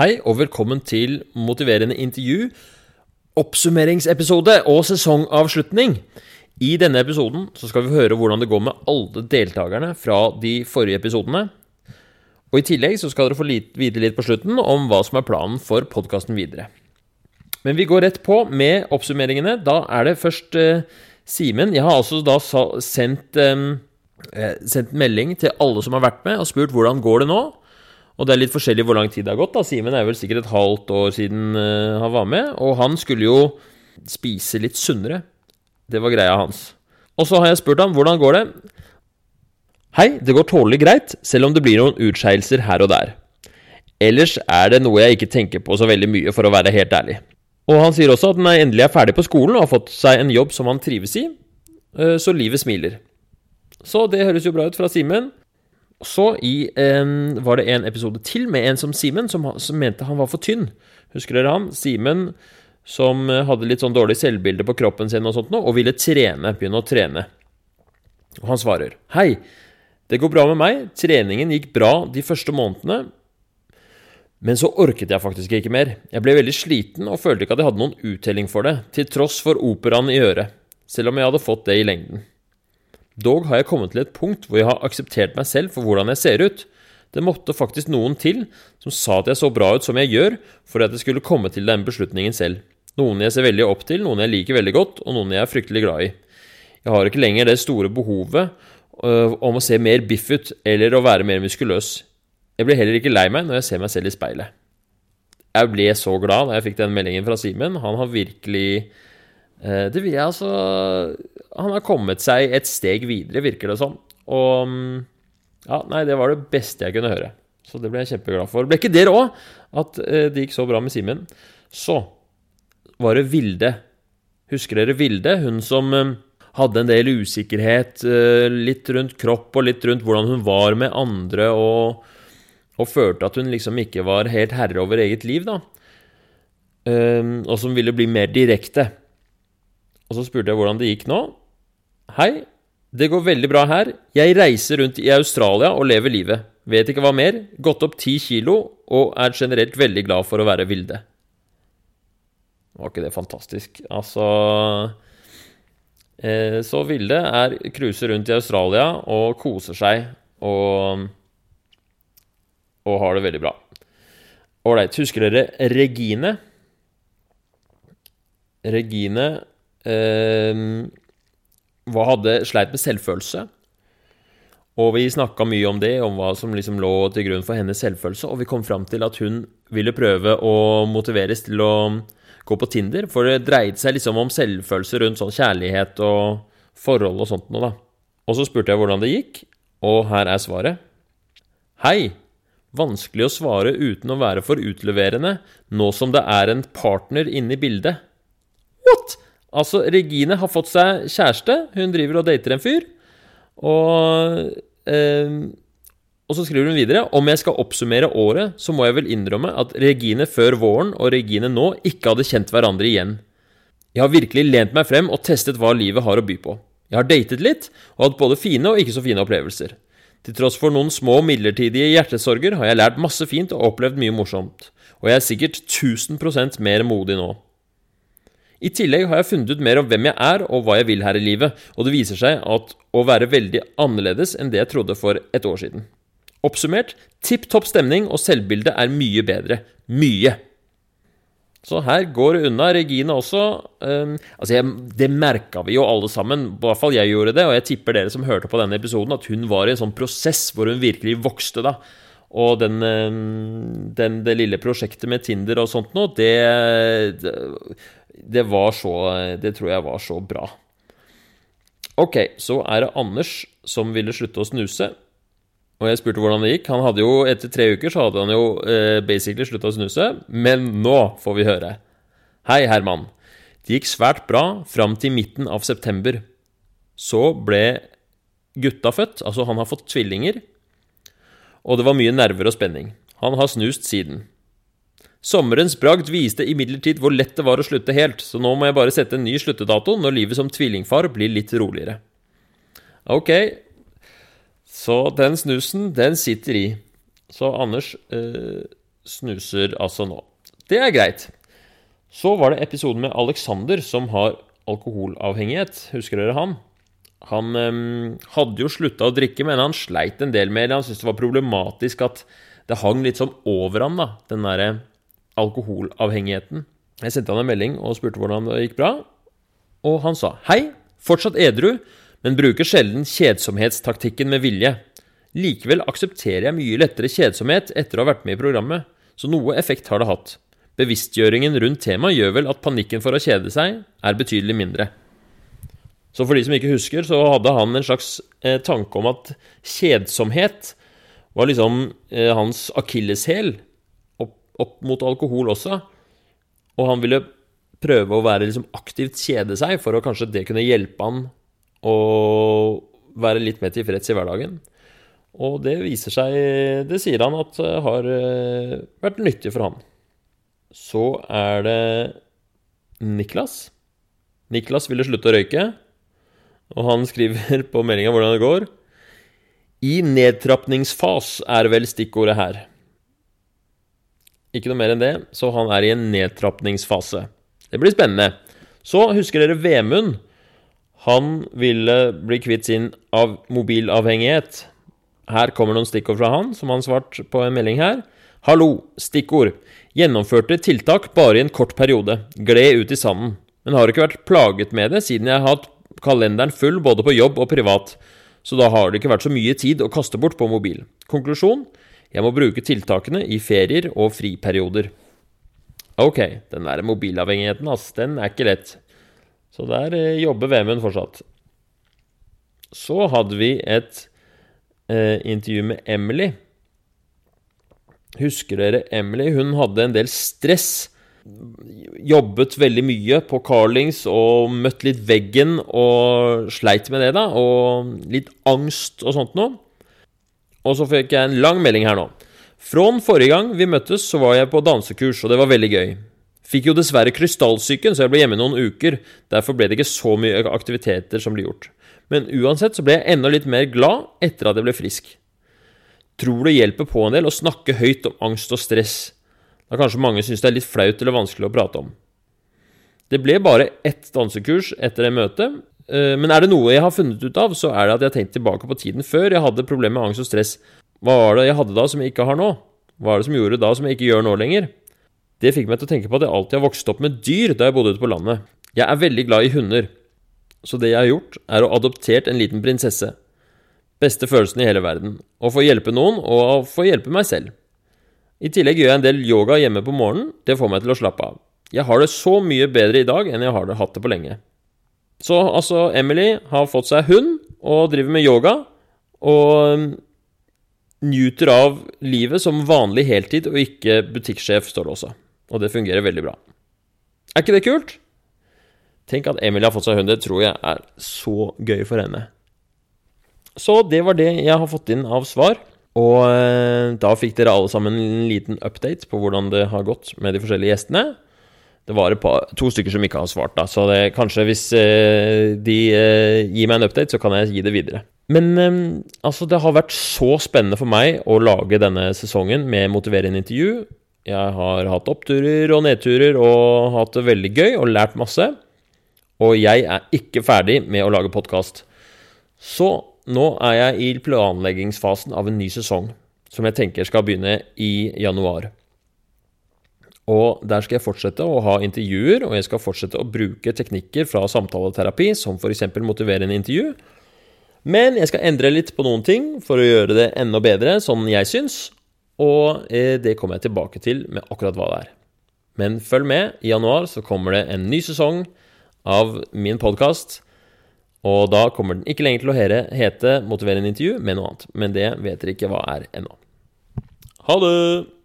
Hei og velkommen til Motiverende intervju, oppsummeringsepisode og sesongavslutning. I denne episoden skal vi høre hvordan det går med alle deltakerne fra de forrige episodene. Og I tillegg skal dere få vite litt på slutten om hva som er planen for podkasten videre. Men vi går rett på med oppsummeringene. Da er det først eh, Simen. Jeg har altså da sendt, eh, sendt melding til alle som har vært med, og spurt hvordan går det nå. Og det er litt forskjellig hvor lang tid det har gått. da. Simen er vel sikkert et halvt år siden uh, han var med. Og han skulle jo spise litt sunnere. Det var greia hans. Og så har jeg spurt ham hvordan går det. Hei, det går tålelig greit, selv om det blir noen utskeielser her og der. Ellers er det noe jeg ikke tenker på så veldig mye, for å være helt ærlig. Og han sier også at han endelig er ferdig på skolen og har fått seg en jobb som han trives i, eh, så livet smiler. Så det høres jo bra ut fra Simen. Så i, um, var det en episode til med en som Simen, som, som, mente han var for tynn. Husker dere han? Simen som eh, hadde litt sånn dårlig selvbilde på kroppen sin og sånt nå, og ville trene, begynne å trene. Og han svarer Hei, det går bra med meg. Treningen gikk bra de første månedene. Men så orket jeg faktisk ikke mer. Jeg ble veldig sliten og følte ikke at jeg hadde noen uttelling for det, til tross for operaen i øret, selv om jeg hadde fått det i lengden. Dog har jeg kommet til et punkt hvor jeg har akseptert meg selv for hvordan jeg ser ut. Det måtte faktisk noen til som sa at jeg så bra ut som jeg gjør, for at jeg skulle komme til den beslutningen selv. Noen jeg ser veldig opp til, noen jeg liker veldig godt, og noen jeg er fryktelig glad i. Jeg har ikke lenger det store behovet øh, om å se mer biff ut eller å være mer muskuløs. Jeg blir heller ikke lei meg når jeg ser meg selv i speilet. Jeg ble så glad da jeg fikk den meldingen fra Simen. Han har virkelig Eh, det vil jeg altså Han har kommet seg et steg videre, virker det som. Og mm, ja, nei, det var det beste jeg kunne høre. Så det ble jeg kjempeglad for. Ble ikke det òg at eh, det gikk så bra med Simen? Så var det Vilde. Husker dere Vilde? Hun som mm, hadde en del usikkerhet eh, litt rundt kropp og litt rundt hvordan hun var med andre, og, og følte at hun liksom ikke var helt herre over eget liv, da. Og som ville bli mer direkte. Og så spurte jeg hvordan det gikk nå. Hei, det går veldig bra her. Jeg reiser rundt i Australia og lever livet. Vet ikke hva mer. Gått opp ti kilo og er generelt veldig glad for å være Vilde. Var ikke det fantastisk? Altså eh, Så Vilde er cruiser rundt i Australia og koser seg og, og har det veldig bra. Ålreit. Husker dere Regine? Regine eh, hadde sleit med selvfølelse. Og vi snakka mye om det, om hva som liksom lå til grunn for hennes selvfølelse, og vi kom fram til at hun ville prøve å motiveres til å gå på Tinder, for det dreide seg liksom om selvfølelse rundt sånn kjærlighet og forhold og sånt noe, da. Og så spurte jeg hvordan det gikk, og her er svaret. Hei! Vanskelig å svare uten å være for utleverende, nå som det er en partner inne i bildet. What?! Altså, Regine har fått seg kjæreste. Hun driver og dater en fyr. Og, eh, og så skriver hun videre om jeg skal oppsummere året, så må jeg vel innrømme at Regine før våren og Regine nå ikke hadde kjent hverandre igjen. Jeg har virkelig lent meg frem og testet hva livet har å by på. Jeg har datet litt og hatt både fine og ikke så fine opplevelser. Til tross for noen små midlertidige hjertesorger har jeg lært masse fint og opplevd mye morsomt. Og jeg er sikkert 1000% mer modig nå. I tillegg har jeg funnet ut mer om hvem jeg er og hva jeg vil her i livet, og det viser seg at å være veldig annerledes enn det jeg trodde for et år siden. Oppsummert tipp topp stemning, og selvbildet er mye bedre. Mye. Så her går det unna. Regine også. Um, altså jeg, det merka vi jo alle sammen, i hvert fall jeg gjorde det, og jeg tipper dere som hørte på denne episoden, at hun var i en sånn prosess hvor hun virkelig vokste, da. Og den, den, det lille prosjektet med Tinder og sånt det, det det var så Det tror jeg var så bra. Ok, så er det Anders som ville slutte å snuse. Og jeg spurte hvordan det gikk. Han hadde jo, Etter tre uker så hadde han jo eh, basically slutta å snuse. Men nå får vi høre. Hei, Herman. Det gikk svært bra fram til midten av september. Så ble gutta født. Altså, han har fått tvillinger. Og det var mye nerver og spenning. Han har snust siden. Sommerens bragd viste imidlertid hvor lett det var å slutte helt, så nå må jeg bare sette en ny sluttedato når livet som tvillingfar blir litt roligere. Ok, så den snusen, den sitter i. Så Anders, eh, snuser altså nå. Det er greit. Så var det episoden med Alexander, som har alkoholavhengighet. Husker dere han? Han øhm, hadde jo slutta å drikke, men han sleit en del med det. Han syntes det var problematisk at det hang litt sånn over ham, da, den derre alkoholavhengigheten. Jeg sendte han en melding og spurte hvordan det gikk bra, og han sa hei, fortsatt edru, men bruker sjelden kjedsomhetstaktikken med vilje. Likevel aksepterer jeg mye lettere kjedsomhet etter å ha vært med i programmet, så noe effekt har det hatt. Bevisstgjøringen rundt temaet gjør vel at panikken for å kjede seg er betydelig mindre. Så for de som ikke husker, så hadde han en slags eh, tanke om at kjedsomhet var liksom eh, hans akilleshæl opp, opp, mot alkohol også. Og han ville prøve å være liksom aktivt kjede seg for å kanskje det kunne hjelpe han å være litt mer tilfreds i hverdagen. Og det viser seg Det sier han at har eh, vært nyttig for han. Så er det Niklas. Niklas ville slutte å røyke, og han skriver på meldinga hvordan det går. I nedtrapningsfas er vel stikkordet her. Ikke noe mer enn det, så han er i en nedtrapningsfase. Det blir spennende. Så husker dere Vemund. Han ville bli kvitt sin av mobilavhengighet. Her kommer noen stikkord fra han, som han svarte på en melding her. Hallo, stikkord. Gjennomførte tiltak bare i en kort periode. Gled ut i sanden. Men har ikke vært plaget med det siden jeg har hatt kalenderen full både på jobb og privat. Så da har det ikke vært så mye tid å kaste bort på mobil. Konklusjon? Jeg må bruke tiltakene i ferier og friperioder. Ok, den der mobilavhengigheten, ass, den er ikke lett. Så der eh, jobber Vemund fortsatt. Så hadde vi et eh, intervju med Emily. Husker dere Emily? Hun hadde en del stress. Jobbet veldig mye på Carlings og møtt litt veggen og sleit med det, da. Og litt angst og sånt noe. Og så fikk jeg en lang melding her nå. Fra forrige gang vi møttes, så var jeg på dansekurs, og det var veldig gøy. Fikk jo dessverre krystallsyken, så jeg ble hjemme noen uker. Derfor ble det ikke så mye aktiviteter som ble gjort. Men uansett så ble jeg enda litt mer glad etter at jeg ble frisk. Tror det hjelper på en del å snakke høyt om angst og stress, da kanskje mange syns det er litt flaut eller vanskelig å prate om. Det ble bare ett dansekurs etter det møtet, Eh, men er det noe jeg har funnet ut av, så er det at jeg har tenkt tilbake på tiden før jeg hadde problemer med angst og stress. Hva var det jeg hadde da som jeg ikke har nå? Hva er det som gjorde da som jeg ikke gjør nå lenger? Det fikk meg til å tenke på at jeg alltid har vokst opp med dyr da jeg bodde ute på landet. Jeg er veldig glad i hunder, så det jeg har gjort, er å adoptert en liten prinsesse. Beste følelsen i hele verden. Å få hjelpe noen, og å få hjelpe meg selv. I tillegg gjør jeg en del yoga hjemme på morgenen. Det får meg til å slappe av. Jeg har det så mye bedre i dag enn jeg har det hatt det på lenge. Så altså, Emily har fått seg hund og driver med yoga. Og um, nyter av livet som vanlig heltid og ikke butikksjef, står det også. Og det fungerer veldig bra. Er ikke det kult? Tenk at Emily har fått seg hund. Det tror jeg er så gøy for henne. Så det var det jeg har fått inn av svar. Og eh, da fikk dere alle sammen en liten update på hvordan det har gått med de forskjellige gjestene. Det var par, to stykker som ikke har svart, da, så det, kanskje hvis eh, de eh, gir meg en update, så kan jeg gi det videre. Men altså, det har vært så spennende for meg å lage denne sesongen med motiverende intervju. Jeg har hatt oppturer og nedturer og hatt det veldig gøy og lært masse. Og jeg er ikke ferdig med å lage podkast. Så nå er jeg i planleggingsfasen av en ny sesong, som jeg tenker skal begynne i januar. Og der skal jeg fortsette å ha intervjuer, og jeg skal fortsette å bruke teknikker fra samtaleterapi, som f.eks. motiverende intervju. Men jeg skal endre litt på noen ting for å gjøre det enda bedre, sånn jeg syns. Og eh, det kommer jeg tilbake til med akkurat hva det er. Men følg med. I januar så kommer det en ny sesong av min podkast. Og da kommer den ikke lenger til å hete 'Motiverende intervju', med noe annet. Men det vet dere ikke hva er ennå. Ha det!